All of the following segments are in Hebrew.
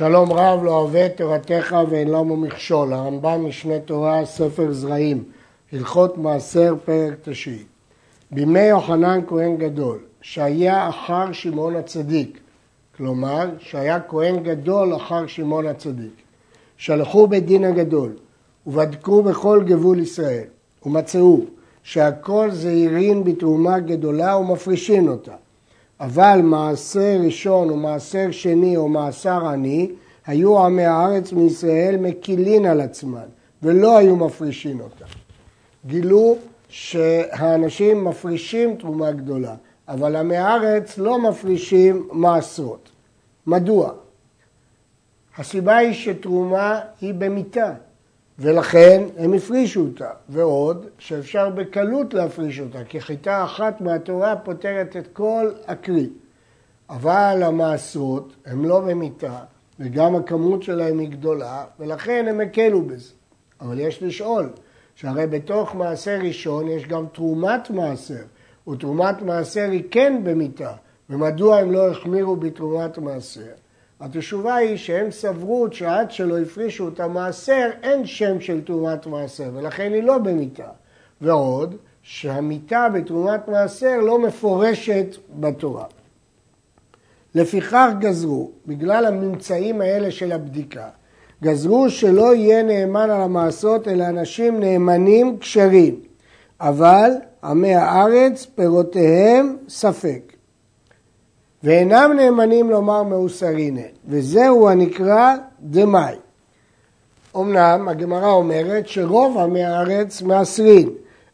שלום רב לא אוהב תורתך ואין למו מכשול, הרמב"ם משנה תורה, ספר זרעים, הלכות מעשר, פרק תשיעי. בימי יוחנן כהן גדול, שהיה אחר שמעון הצדיק, כלומר שהיה כהן גדול אחר שמעון הצדיק, שלחו בית דין הגדול ובדקו בכל גבול ישראל ומצאו שהכל זעירין בתרומה גדולה ומפרישין אותה אבל מעשר ראשון או מעשר שני או מעשר עני, היו עמי הארץ מישראל מקילין על עצמן, ולא היו מפרישים אותה. גילו שהאנשים מפרישים תרומה גדולה, אבל עמי הארץ לא מפרישים מעשרות. מדוע? הסיבה היא שתרומה היא במיתה. ולכן הם הפרישו אותה, ועוד שאפשר בקלות להפריש אותה, כי חיטה אחת מהתורה פותרת את כל הקרי. אבל המעשרות הם לא במיתה, וגם הכמות שלהם היא גדולה, ולכן הם הקלו בזה. אבל יש לשאול, שהרי בתוך מעשר ראשון יש גם תרומת מעשר, ותרומת מעשר היא כן במיתה, ומדוע הם לא החמירו בתרומת מעשר? התשובה היא שהם סברו שעד שלא הפרישו את המעשר, אין שם של תרומת מעשר, ולכן היא לא במיתה. ועוד, שהמיתה בתרומת מעשר לא מפורשת בתורה. לפיכך גזרו, בגלל הממצאים האלה של הבדיקה, גזרו שלא יהיה נאמן על המעשות אלא אנשים נאמנים כשרים, אבל עמי הארץ פירותיהם ספק. ואינם נאמנים לומר מאוסרינה, וזהו הנקרא דמאי. אמנם הגמרא אומרת שרוב עמי הארץ מעשרים,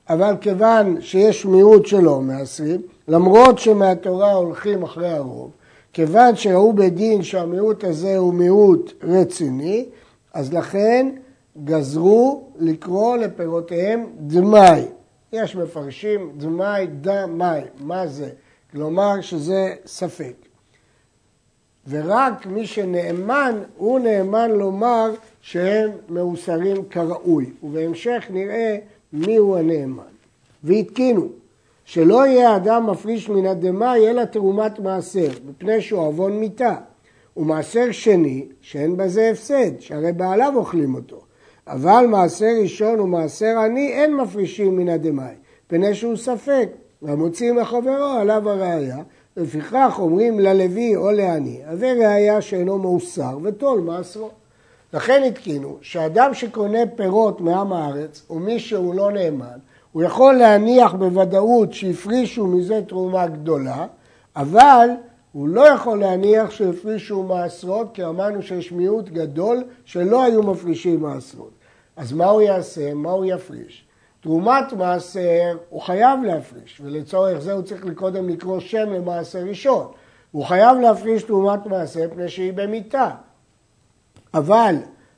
אבל כיוון שיש מיעוט שלא מעשרים, למרות שמהתורה הולכים אחרי הרוב, כיוון שראו בדין שהמיעוט הזה הוא מיעוט רציני, אז לכן גזרו לקרוא לפירותיהם דמאי. יש מפרשים דמאי דמאי, מה זה? כלומר שזה ספק. ורק מי שנאמן, הוא נאמן לומר שהם מאוסרים כראוי. ובהמשך נראה מיהו הנאמן. והתקינו שלא יהיה אדם מפריש מן הדמאי אלא תרומת מעשר, מפני שהוא עוון מיתה. ומעשר שני, שאין בזה הפסד, שהרי בעליו אוכלים אותו. אבל מעשר ראשון ומעשר עני אין מפרישים מן הדמאי, מפני שהוא ספק, והמוציא מחברו עליו הראייה, לפיכך אומרים ללוי או לעני, הווה ראייה שאינו מאוסר וטול מעשרו. לכן התקינו שאדם שקונה פירות מעם הארץ, ומי שהוא לא נאמן, הוא יכול להניח בוודאות שהפרישו מזה תרומה גדולה, אבל הוא לא יכול להניח שהפרישו מעשרות, כי אמרנו שיש מיעוט גדול שלא היו מפרישים מעשרות. אז מה הוא יעשה? מה הוא יפריש? תרומת מעשר הוא חייב להפריש, ולצורך זה הוא צריך קודם לקרוא שם למעשר ראשון. הוא חייב להפריש תרומת מעשר מפני שהיא במיתה. אבל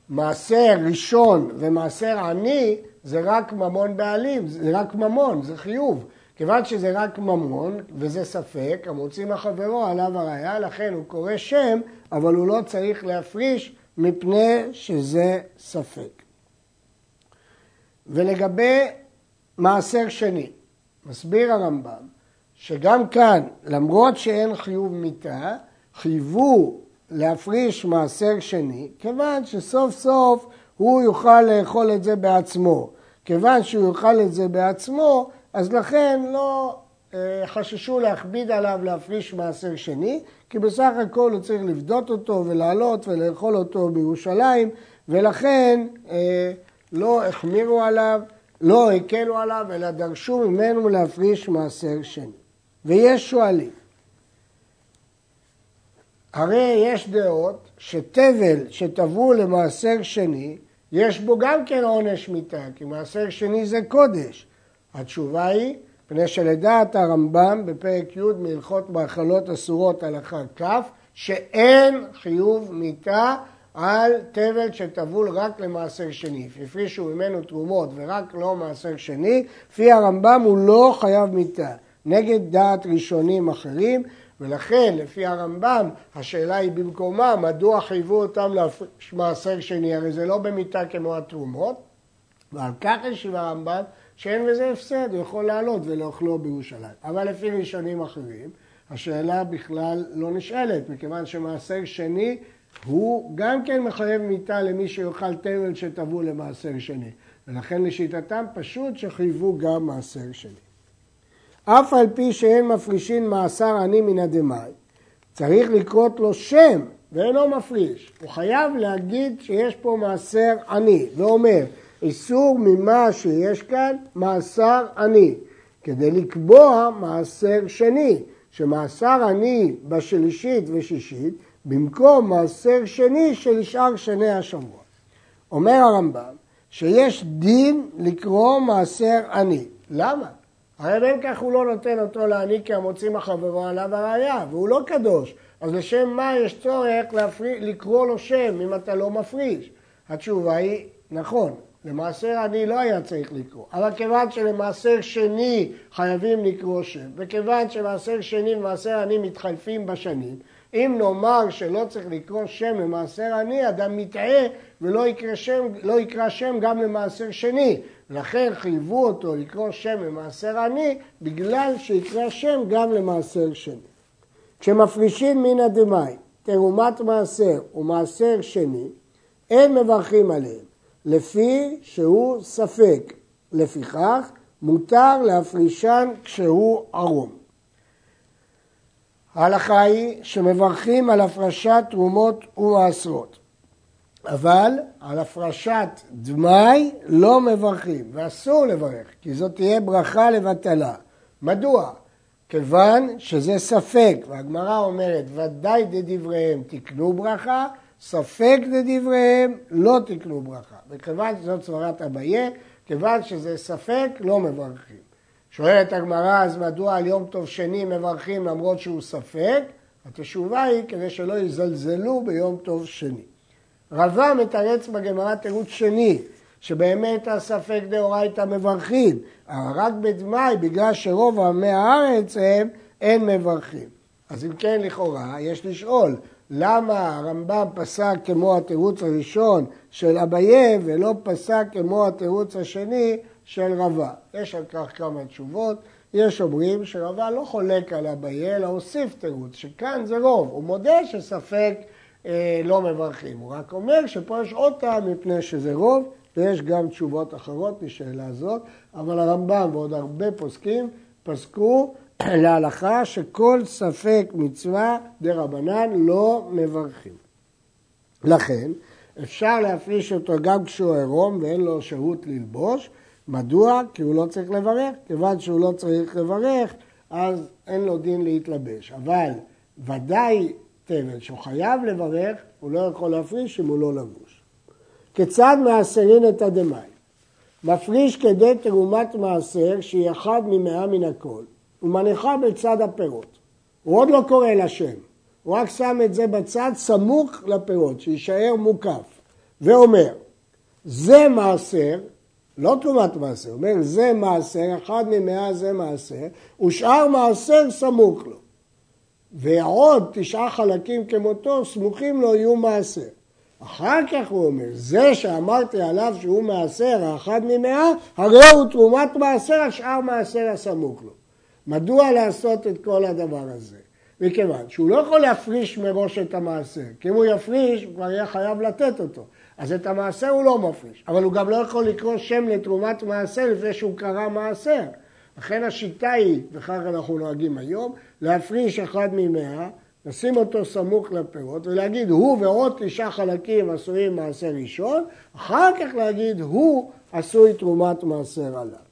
מעשר ראשון ומעשר עני זה רק ממון בעלים, זה רק ממון, זה חיוב. כיוון שזה רק ממון וזה ספק, המוציא מחברו עליו הראייה, לכן הוא קורא שם, אבל הוא לא צריך להפריש מפני שזה ספק. ולגבי מעשר שני, מסביר הרמב"ם שגם כאן, למרות שאין חיוב מיתה, חייבו להפריש מעשר שני, כיוון שסוף סוף הוא יוכל לאכול את זה בעצמו. כיוון שהוא יאכל את זה בעצמו, אז לכן לא אה, חששו להכביד עליו להפריש מעשר שני, כי בסך הכל הוא צריך לפדות אותו ולעלות ולאכול אותו בירושלים, ולכן אה, לא החמירו עליו, לא הקלו עליו, אלא דרשו ממנו להפריש מעשר שני. ויש שואלים, הרי יש דעות שתבל שטבעו למעשר שני, יש בו גם כן עונש מיתה, כי מעשר שני זה קודש. התשובה היא, פני שלדעת הרמב"ם בפרק י' מהלכות מאכלות אסורות הלכה כ', שאין חיוב מיתה על תבל שטבול רק למעשר שני. הפרישו ממנו תרומות ורק לא מעשר שני, לפי הרמב"ם הוא לא חייב מיתה. נגד דעת ראשונים אחרים, ולכן לפי הרמב"ם השאלה היא במקומה, מדוע חייבו אותם להפריש מעשר שני? הרי זה לא במיתה כמו התרומות, ועל כך השיב הרמב"ם שאין בזה הפסד, הוא יכול לעלות ולאכלו בירושלים. אבל לפי ראשונים אחרים, השאלה בכלל לא נשאלת, מכיוון שמעשר שני הוא גם כן מחייב מיתה למי שיאכל תבל שטבעו למעשר שני. ולכן לשיטתם פשוט שחייבו גם מעשר שני. אף על פי שאין מפרישין מעשר עני מן הדמאי, צריך לקרות לו שם ואינו מפריש. הוא חייב להגיד שיש פה מעשר עני, ואומר, איסור ממה שיש כאן מעשר עני, כדי לקבוע מעשר שני, שמעשר עני בשלישית ושישית, במקום מעשר שני של שאר שני השבוע. אומר הרמב"ם שיש דין לקרוא מעשר עני. למה? הרי בין כך הוא לא נותן אותו לעני כי המוציא מחברו עליו הראייה, והוא לא קדוש. אז לשם מה יש צורך להפרי... לקרוא לו שם אם אתה לא מפריש? התשובה היא, נכון, למעשר עני לא היה צריך לקרוא, אבל כיוון שלמעשר שני חייבים לקרוא שם, וכיוון שמעשר שני ומעשר עני מתחלפים בשנים, אם נאמר שלא צריך לקרוא שם למעשר עני, אדם מטעה ולא יקרא שם, לא יקרא שם גם למעשר שני. לכן חייבו אותו לקרוא שם למעשר עני, בגלל שיקרא שם גם למעשר שני. כשמפרישים מן הדמאי תרומת מעשר ומעשר שני, אין מברכים עליהם, לפי שהוא ספק. לפיכך, מותר להפרישן כשהוא ערום. ההלכה היא שמברכים על הפרשת תרומות ומעשרות, אבל על הפרשת דמאי לא מברכים, ואסור לברך, כי זאת תהיה ברכה לבטלה. מדוע? כיוון שזה ספק, והגמרא אומרת, ודאי דדבריהם תקנו ברכה, ספק דדבריהם לא תקנו ברכה. וכיוון שזאת סברת אביה, כיוון שזה ספק, לא מברכים. שואלת הגמרא, אז מדוע על יום טוב שני מברכים למרות שהוא ספק? התשובה היא כדי שלא יזלזלו ביום טוב שני. רבא מתרץ בגמרא תירוץ שני, שבאמת הספק דאורייתא מברכים, אבל רק בדמאי, בגלל שרוב עמי הארץ הם, אין מברכים. אז אם כן, לכאורה, יש לשאול, למה הרמב"ם פסק כמו התירוץ הראשון של אביה ולא פסק כמו התירוץ השני של רבה. יש על כך כמה תשובות. יש אומרים שרבה לא חולק על אביי, אלא הוסיף תירוץ, שכאן זה רוב. הוא מודה שספק אה, לא מברכים. הוא רק אומר שפה יש עוד טעם מפני שזה רוב, ויש גם תשובות אחרות לשאלה זאת, אבל הרמב"ם ועוד הרבה פוסקים פסקו להלכה שכל ספק מצווה דה רבנן לא מברכים. לכן אפשר להפריש אותו גם כשהוא עירום ואין לו שהות ללבוש, מדוע? כי הוא לא צריך לברך. כיוון שהוא לא צריך לברך, אז אין לו דין להתלבש. אבל ודאי תבל שהוא חייב לברך, הוא לא יכול להפריש אם הוא לא לבוש. כיצד מעשרין את הדמאי? מפריש כדי תרומת מעשר שהיא אחד ממאה מן הכל, ומניחה בצד הפירות. הוא עוד לא קורא לשם, הוא רק שם את זה בצד סמוך לפירות, שיישאר מוקף, ואומר, זה מעשר לא תרומת מעשר, אומר זה מעשר, אחד ממאה זה מעשר, ושאר מעשר סמוך לו. ועוד תשעה חלקים כמותו סמוכים לו יהיו מעשר. אחר כך הוא אומר, זה שאמרתי עליו שהוא מעשר, האחד ממאה, הרי הוא תרומת מעשר, השאר מעשר הסמוך לו. מדוע לעשות את כל הדבר הזה? מכיוון שהוא לא יכול להפריש מראש את המעשר, כי אם הוא יפריש, הוא כבר יהיה חייב לתת אותו. אז את המעשר הוא לא מפריש, אבל הוא גם לא יכול לקרוא שם לתרומת מעשר לפני שהוא קרא מעשר. לכן השיטה היא, וכך אנחנו נוהגים היום, להפריש אחד ממאה, לשים אותו סמוך לפירות ולהגיד הוא ועוד תשעה חלקים עשויים מעשר ראשון, אחר כך להגיד הוא עשוי תרומת מעשר עליו.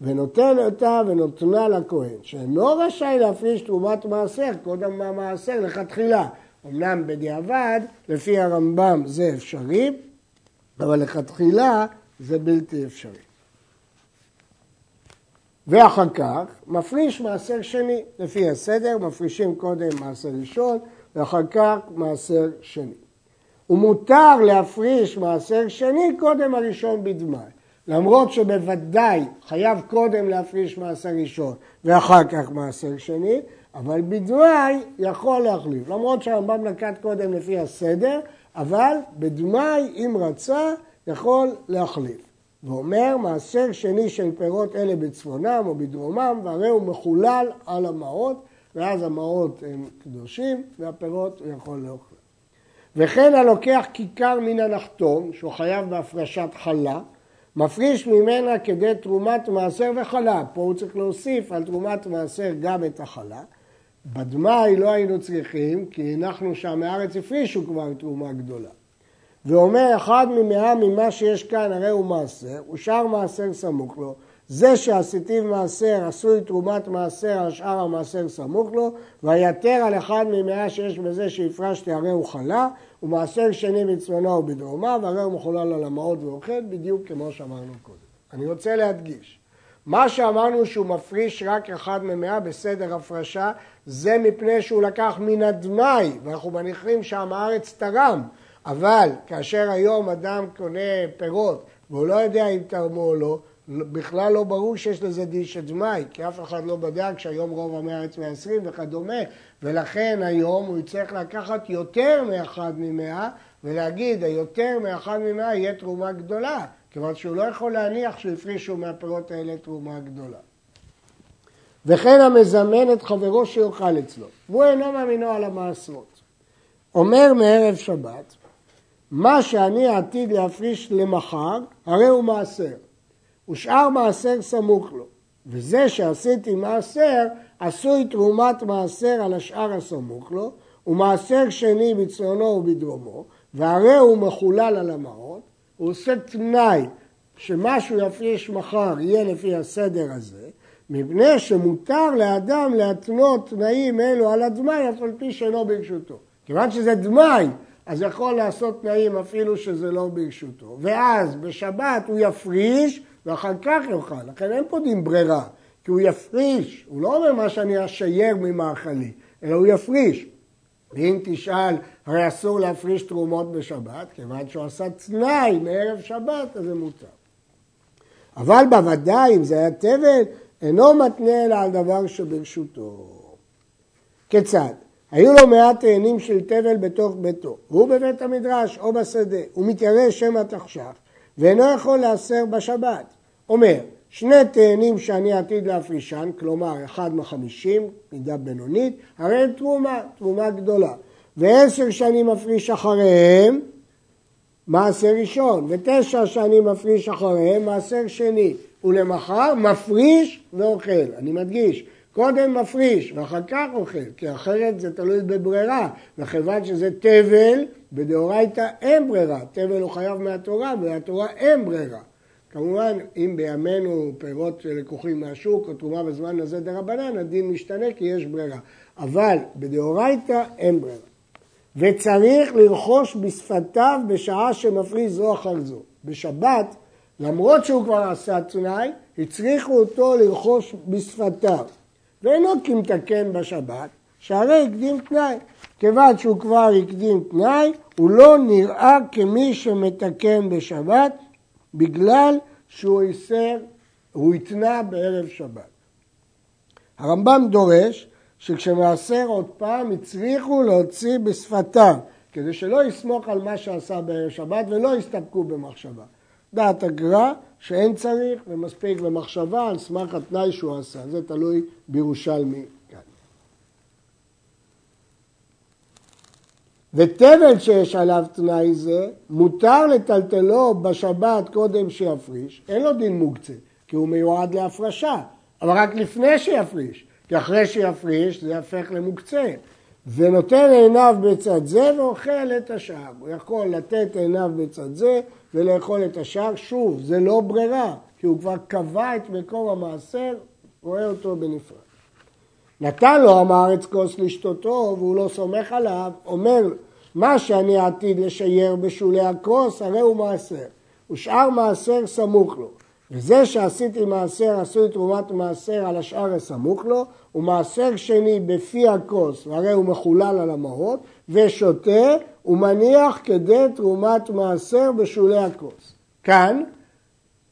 ונותן אותה ונותנה לכהן, שאינו רשאי להפריש תרומת מעשר קודם מהמעשר לכתחילה. אמנם בדיעבד, לפי הרמב"ם זה אפשרי, אבל לכתחילה זה בלתי אפשרי. ואחר כך מפריש מעשר שני, לפי הסדר, מפרישים קודם מעשר ראשון ואחר כך מעשר שני. ומותר להפריש מעשר שני קודם הראשון בדמי. למרות שבוודאי חייב קודם להפריש מעשר ראשון ואחר כך מעשר שני, אבל בדמאי יכול להחליף. למרות שהרמב"ם נקט קודם לפי הסדר, אבל בדמאי, אם רצה, יכול להחליף. ואומר, מעשר שני של פירות אלה בצפונם או בדרומם, והרי הוא מחולל על המעות, ואז המעות הם קדושים, והפירות הוא יכול לאכול. וכן הלוקח כיכר מן הנחתום, שהוא חייב בהפרשת חלה, מפריש ממנה כדי תרומת מעשר וחלה. פה הוא צריך להוסיף על תרומת מעשר גם את החלה. בדמאי לא היינו צריכים, כי הנחנו שם מארץ הפרישו כבר תרומה גדולה. ואומר אחד ממאה ממה שיש כאן הרי הוא מעשר, ושאר מעשר סמוך לו. זה שעשיתיו מעשר עשוי תרומת מעשר על שאר המעשר סמוך לו, ויתר על אחד ממאה שיש בזה שהפרשתי הרי הוא חלה, ומעשר שני בצפונו ובדרומה, והרי הוא מחולל על המעות ואוכל, בדיוק כמו שאמרנו קודם. אני רוצה להדגיש, מה שאמרנו שהוא מפריש רק אחד ממאה בסדר הפרשה, זה מפני שהוא לקח מן הדמאי, ואנחנו מניחים שעם הארץ תרם, אבל כאשר היום אדם קונה פירות והוא לא יודע אם תרמו או לא, בכלל לא ברור שיש לזה דין של דמאי, כי אף אחד לא בדק שהיום רוב עמי הארץ מהעשרים וכדומה, ולכן היום הוא יצטרך לקחת יותר מאחד ממאה ולהגיד היותר מאחד ממאה יהיה תרומה גדולה, כיוון שהוא לא יכול להניח שהפרישו מהפירות האלה תרומה גדולה. וכן המזמן את חברו שיאכל אצלו, והוא אינו מאמינו על המעשרות. אומר מערב שבת, מה שאני עתיד להפריש למחר, הרי הוא מעשר. ושאר מעשר סמוך לו. וזה שעשיתי מעשר, עשוי תרומת מעשר על השאר הסמוך לו, ומעשר שני בצרונו ובדרומו, והרי הוא מחולל על המעות, הוא עושה תנאי שמשהו יפריש מחר יהיה לפי הסדר הזה, מפני שמותר לאדם להתנות תנאים אלו על הדמאי אף על פי שאינו ברשותו. כיוון שזה דמאי, אז יכול לעשות תנאים אפילו שזה לא ברשותו. ואז בשבת הוא יפריש ואחר כך יאכל. לכן אין פה דין ברירה, כי הוא יפריש. הוא לא אומר מה שאני אשייר ממאכלי, אלא הוא יפריש. ואם תשאל, הרי אסור להפריש תרומות בשבת, כיוון שהוא עשה תנאי מערב שבת, אז זה מותר. אבל בוודאי, אם זה היה תבל, אינו מתנה אלא על דבר שברשותו. כיצד? היו לו מעט תאנים של תבל בתוך ביתו, והוא בבית המדרש או בשדה, הוא מתיירא שמא תחשך, ואינו יכול להסר בשבת. אומר, שני תאנים שאני עתיד להפרישן, כלומר אחד מחמישים, מידה בינונית, הרי הם תרומה, תרומה גדולה. ועשר שנים מפריש אחריהם, מעשר ראשון, ותשע שנים מפריש אחריהם, מעשר שני. ולמחר מפריש ואוכל. אני מדגיש, קודם מפריש ואחר כך אוכל, כי אחרת זה תלוי בברירה, וכיוון שזה תבל, בדאורייתא אין ברירה, תבל הוא חייב מהתורה, ובתורה אין ברירה. כמובן, אם בימינו פירות לקוחים מהשוק או תרומה בזמן הזה דה רבנן, הדין משתנה כי יש ברירה. אבל בדאורייתא אין ברירה. וצריך לרכוש בשפתיו בשעה שמפריש זו אחר זו. בשבת, למרות שהוא כבר עשה תנאי, הצריכו אותו לרכוש בשפתיו. ואינו כמתקן בשבת, שהרי הקדים תנאי. כיוון שהוא כבר הקדים תנאי, הוא לא נראה כמי שמתקן בשבת, בגלל שהוא איסר, הוא התנה בערב שבת. הרמב"ם דורש שכשמעשר עוד פעם הצליחו להוציא בשפתם, כדי שלא יסמוך על מה שעשה בערב שבת ולא יסתפקו במחשבה. דעת הגר"א שאין צריך ומספיק במחשבה על סמך התנאי שהוא עשה, זה תלוי בירושלמי כאן. ותבל שיש עליו תנאי זה, מותר לטלטלו בשבת קודם שיפריש, אין לו דין מוקצה, כי הוא מיועד להפרשה, אבל רק לפני שיפריש, כי אחרי שיפריש זה יהפך למוקצה. ונותן עיניו בצד זה ואוכל את השאר. הוא יכול לתת עיניו בצד זה ולאכול את השאר. שוב, זה לא ברירה, כי הוא כבר קבע את מקום המעשר, רואה אותו בנפרד. נתן לו עם הארץ כוס לשתותו והוא לא סומך עליו, אומר מה שאני עתיד לשייר בשולי הכוס הרי הוא מעשר, ושאר מעשר סמוך לו. וזה שעשיתי מעשר עשוי תרומת מעשר על השאר הסמוך לו, ומעשר שני בפי הכוס, והרי הוא מחולל על המעות, ושותה ומניח כדי תרומת מעשר בשולי הכוס. כאן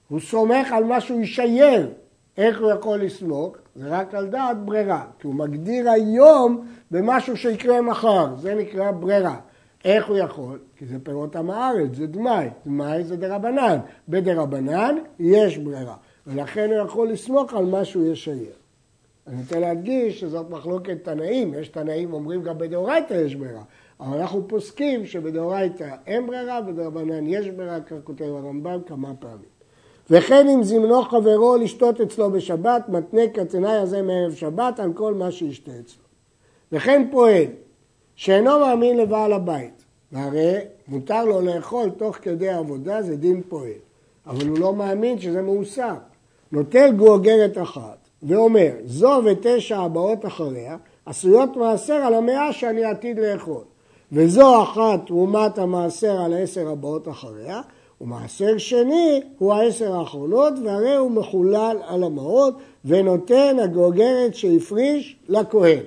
הוא סומך על מה שהוא ישייר. איך הוא יכול לסמוך? זה רק על דעת ברירה, כי הוא מגדיר היום במשהו שיקרה מחר, זה נקרא ברירה. איך הוא יכול? כי זה פירות עם הארץ, זה דמאי, דמאי זה דרבנן. בדרבנן יש ברירה, ולכן הוא יכול לסמוך על מה שהוא ישייר. אני רוצה להדגיש שזאת מחלוקת תנאים, יש תנאים אומרים גם בדאורייתא יש ברירה, אבל אנחנו פוסקים שבדאורייתא אין ברירה, בדרבנן יש ברירה, כך כותב הרמב"ם כמה פעמים. וכן אם זימנו חברו לשתות אצלו בשבת, מתנה כתנאי הזה מערב שבת על כל מה שישתה אצלו. וכן פועל שאינו מאמין לבעל הבית, והרי מותר לו לאכול תוך כדי עבודה, זה דין פועל. אבל הוא לא מאמין שזה מאוסר. נוטל גרוגרת אחת ואומר, זו ותשע הבאות אחריה עשויות מעשר על המאה שאני עתיד לאכול. וזו אחת תרומת המעשר על העשר הבאות אחריה, ומעשר שני הוא העשר האחרונות, והרי הוא מחולל על המעות, ונותן הגוגרת שהפריש לכהן.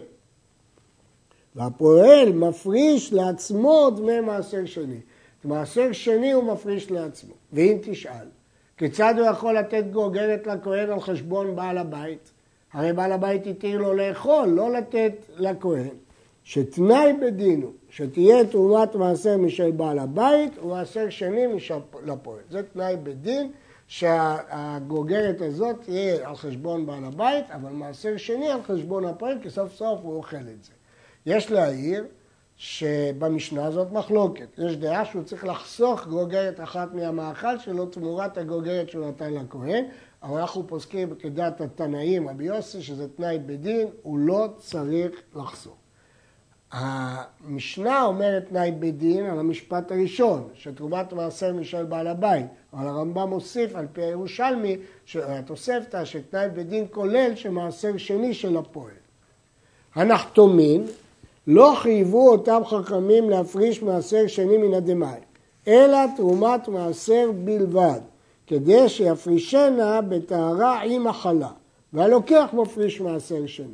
והפועל מפריש לעצמו דמי מעשר שני. מעשר שני הוא מפריש לעצמו. ואם תשאל, כיצד הוא יכול לתת גוגרת לכהן על חשבון בעל הבית? הרי בעל הבית התיר לו לאכול, לא לתת לכהן. שתנאי בדין הוא שתהיה תרומת מעשר משל בעל הבית ומעשר שני משל לפועל. זה תנאי בדין שהגוגרת הזאת תהיה על חשבון בעל הבית, אבל מעשר שני על חשבון הפועל, כי סוף סוף הוא אוכל את זה. יש להעיר שבמשנה הזאת מחלוקת. יש דעה שהוא צריך לחסוך גוגרת אחת מהמאכל שלו תמורת הגוגרת שהוא נתן לכהן, אבל אנחנו פוסקים כדת התנאים, רבי יוסי, שזה תנאי בדין, הוא לא צריך לחסוך. המשנה אומרת תנאי בדין על המשפט הראשון, שתרומת מעשר משל בעל הבית, אבל הרמב"ם מוסיף על פי הירושלמי, התוספתא, שתנאי בדין כולל שמעשר שני של הפועל. הנחתומין לא חייבו אותם חכמים להפריש מעשר שני מן הדמאי, אלא תרומת מעשר בלבד, כדי שיפרישנה בטהרה עם מחלה, והלוקח מפריש מעשר שני.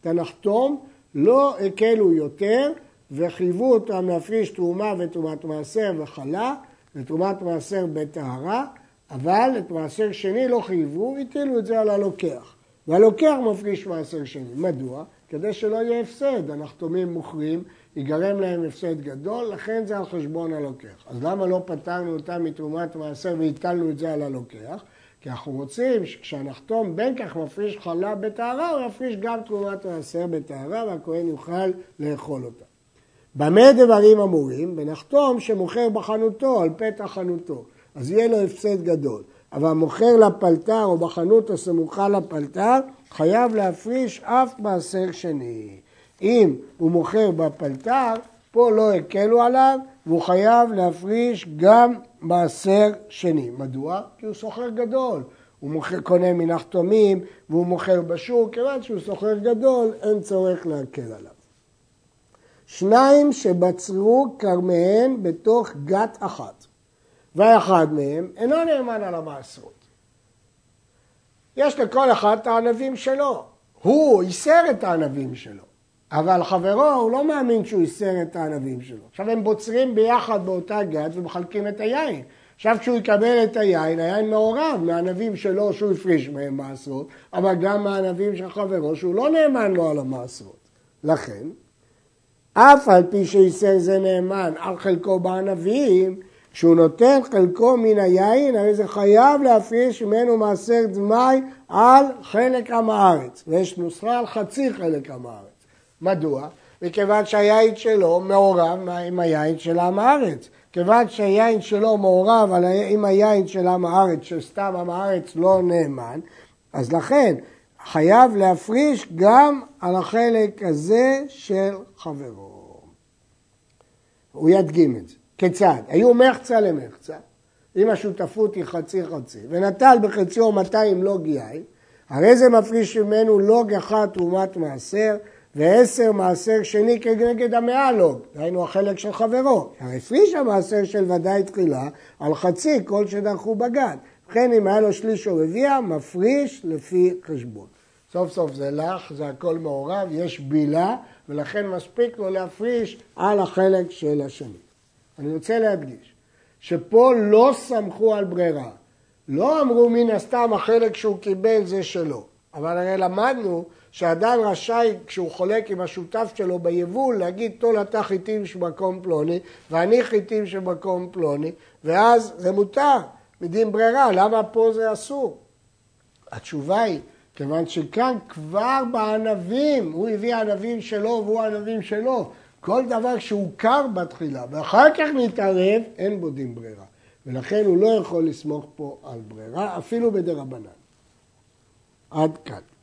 את הנחתום לא הקלו יותר וחייבו אותם להפריש תרומה ותרומת מעשר וחלה ותרומת מעשר בטהרה, אבל את מעשר שני לא חייבו, הטילו את זה על הלוקח. והלוקח מפריש מעשר שני. מדוע? כדי שלא יהיה הפסד. הנחתומים מוכרים, ייגרם להם הפסד גדול, לכן זה על חשבון הלוקח. אז למה לא פטרנו אותם מתרומת מעשר והטלנו את זה על הלוקח? כי אנחנו רוצים שכשהנחתום בין כך מפריש חלה בטהרה, הוא יפריש גם תרומת מעשר בטהרה והכהן יוכל לאכול אותה. במה דברים אמורים? בנחתום שמוכר בחנותו, על פתח חנותו. אז יהיה לו הפסד גדול. אבל מוכר לפלטר או בחנות הסמוכה לפלטר, חייב להפריש אף מעשר שני. אם הוא מוכר בפלטר, פה לא הקלו עליו, והוא חייב להפריש גם מעשר שני. מדוע? כי הוא סוחר גדול. הוא מוכר, קונה מנחתומים והוא מוכר בשוק, כיוון שהוא סוחר גדול, אין צורך להקל עליו. שניים שבצרו כרמיהן בתוך גת אחת, והאחד מהם אינו נאמן על המעשרות. יש לכל אחד את הענבים שלו. הוא איסר את הענבים שלו. אבל חברו, הוא לא מאמין שהוא איסר את הענבים שלו. עכשיו הם בוצרים ביחד באותה גת ומחלקים את היין. עכשיו כשהוא יקבל את היין, היין מעורב מהענבים שלו שהוא הפריש מהם מעשרות, אבל גם מהענבים של חברו שהוא לא נאמן לו על המעשרות. לכן, אף על פי שאיסר זה נאמן על חלקו בענבים, כשהוא נותן חלקו מן היין, הרי זה חייב להפריש ממנו מעשר דמי על חלק עם הארץ. ויש נוסחה על חצי חלק עם הארץ. מדוע? מכיוון שהיין שלו מעורב עם היין של עם הארץ. כיוון שהיין שלו מעורב עם היין של עם הארץ, שסתם עם הארץ לא נאמן, אז לכן חייב להפריש גם על החלק הזה של חברו. הוא ידגים את זה. כיצד? היו מחצה למחצה, אם השותפות היא חצי חצי, ונטל בחציו 200 לוג יין, הרי זה מפריש ממנו לוג אחד תרומת מעשר, ועשר מעשר שני כנגד המאה לוג, דהיינו החלק של חברו. הפריש המעשר של ודאי תחילה על חצי כל שדרכו בגן. וכן אם היה לו שליש או רביע, מפריש לפי חשבון. סוף סוף זה לך, זה הכל מעורב, יש בילה, ולכן מספיק לו להפריש על החלק של השני. אני רוצה להדגיש שפה לא סמכו על ברירה. לא אמרו מן הסתם החלק שהוא קיבל זה שלו. אבל הרי למדנו שאדם רשאי, כשהוא חולק עם השותף שלו ביבול, להגיד, טול אתה חיטים שבמקום פלוני, ואני חיטים שבמקום פלוני, ואז זה מותר, מדין ברירה, למה פה זה אסור? התשובה היא, כיוון שכאן כבר בענבים, הוא הביא ענבים שלו והוא ענבים שלו, כל דבר שהוכר בתחילה ואחר כך נתערב, אין בו דין ברירה. ולכן הוא לא יכול לסמוך פה על ברירה, אפילו בדרבנן. עד כאן.